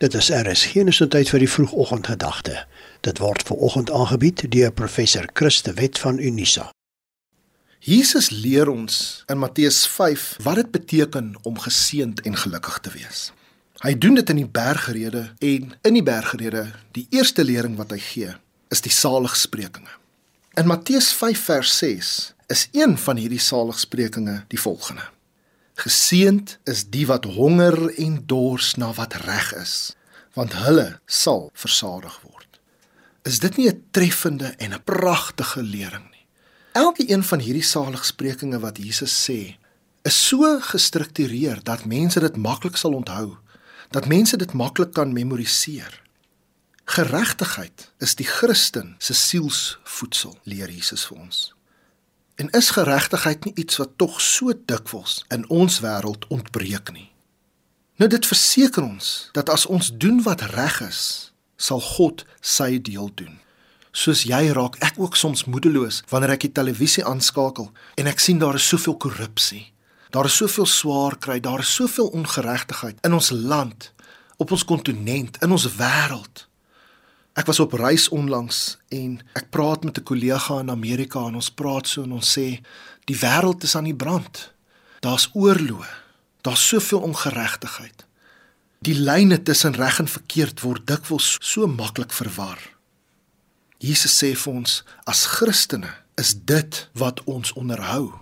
Dit is RSG se tyd vir die vroegoggendgedagte. Dit word ver oggend aangebied deur professor Christe Wet van Unisa. Jesus leer ons in Matteus 5 wat dit beteken om geseënd en gelukkig te wees. Hy doen dit in die bergrede en in die bergrede, die eerste lering wat hy gee, is die saligsprekinge. In Matteus 5 vers 6 is een van hierdie saligsprekinge die volgende: Geseend is die wat honger en dors na wat reg is, want hulle sal versadig word. Is dit nie 'n treffende en 'n pragtige lering nie? Elke een van hierdie saligsprekinge wat Jesus sê, is so gestruktureer dat mense dit maklik sal onthou, dat mense dit maklik kan memoriseer. Geregtigheid is die Christen se sielsvoedsel, leer Jesus vir ons. En is geregtigheid nie iets wat tog so dikwels in ons wêreld ontbreek nie? Nou dit verseker ons dat as ons doen wat reg is, sal God sy deel doen. Soos jy raak ek ook soms moedeloos wanneer ek die televisie aanskakel en ek sien daar is soveel korrupsie. Daar is soveel swaar kry, daar is soveel ongeregtigheid in ons land, op ons kontinent, in ons wêreld. Ek was op reis onlangs en ek praat met 'n kollega in Amerika en ons praat so en ons sê die wêreld is aan die brand. Daar's oorlog. Daar's soveel ongeregtigheid. Die lyne tussen reg en verkeerd word dikwels so maklik verwar. Jesus sê vir ons as Christene is dit wat ons onderhou.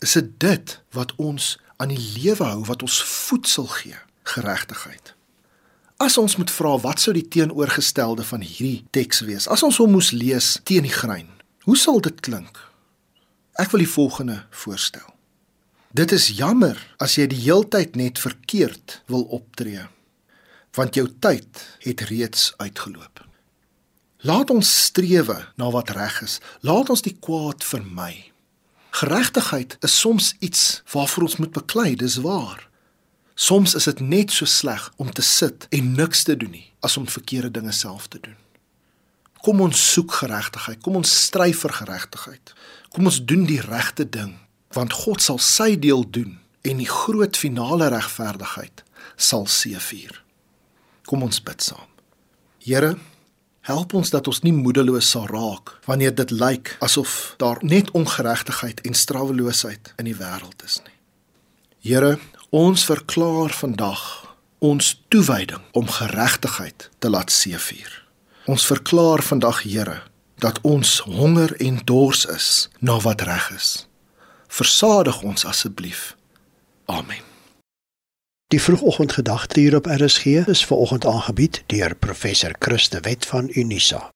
Is dit dit wat ons aan die lewe hou, wat ons voedsel gee, geregtigheid. As ons moet vra wat sou die teenoorgestelde van hierdie teks wees? As ons hom moes lees teen die grein. Hoe sal dit klink? Ek wil die volgende voorstel. Dit is jammer as jy die heeltyd net verkeerd wil optree, want jou tyd het reeds uitgeloop. Laat ons strewe na wat reg is. Laat ons die kwaad vermy. Geregtigheid is soms iets waarvoor ons moet beklei, dis waar. Soms is dit net so sleg om te sit en niks te doen nie as om verkeerde dinge self te doen. Kom ons soek geregtigheid, kom ons stry vir geregtigheid. Kom ons doen die regte ding, want God sal sy deel doen en die groot finale regverdigheid sal seëvier. Kom ons bid saam. Here, help ons dat ons nie moedeloos sal raak wanneer dit lyk asof daar net ongeregtigheid en strawweloosheid in die wêreld is nie. Here, Ons verklaar vandag ons toewyding om geregtigheid te laat seëvier. Ons verklaar vandag, Here, dat ons honger en dors is na wat reg is. Versadig ons asseblief. Amen. Die vroegoggendgedagte hier op RSG is ver oggend aangebied deur professor Christe Wet van Unisa.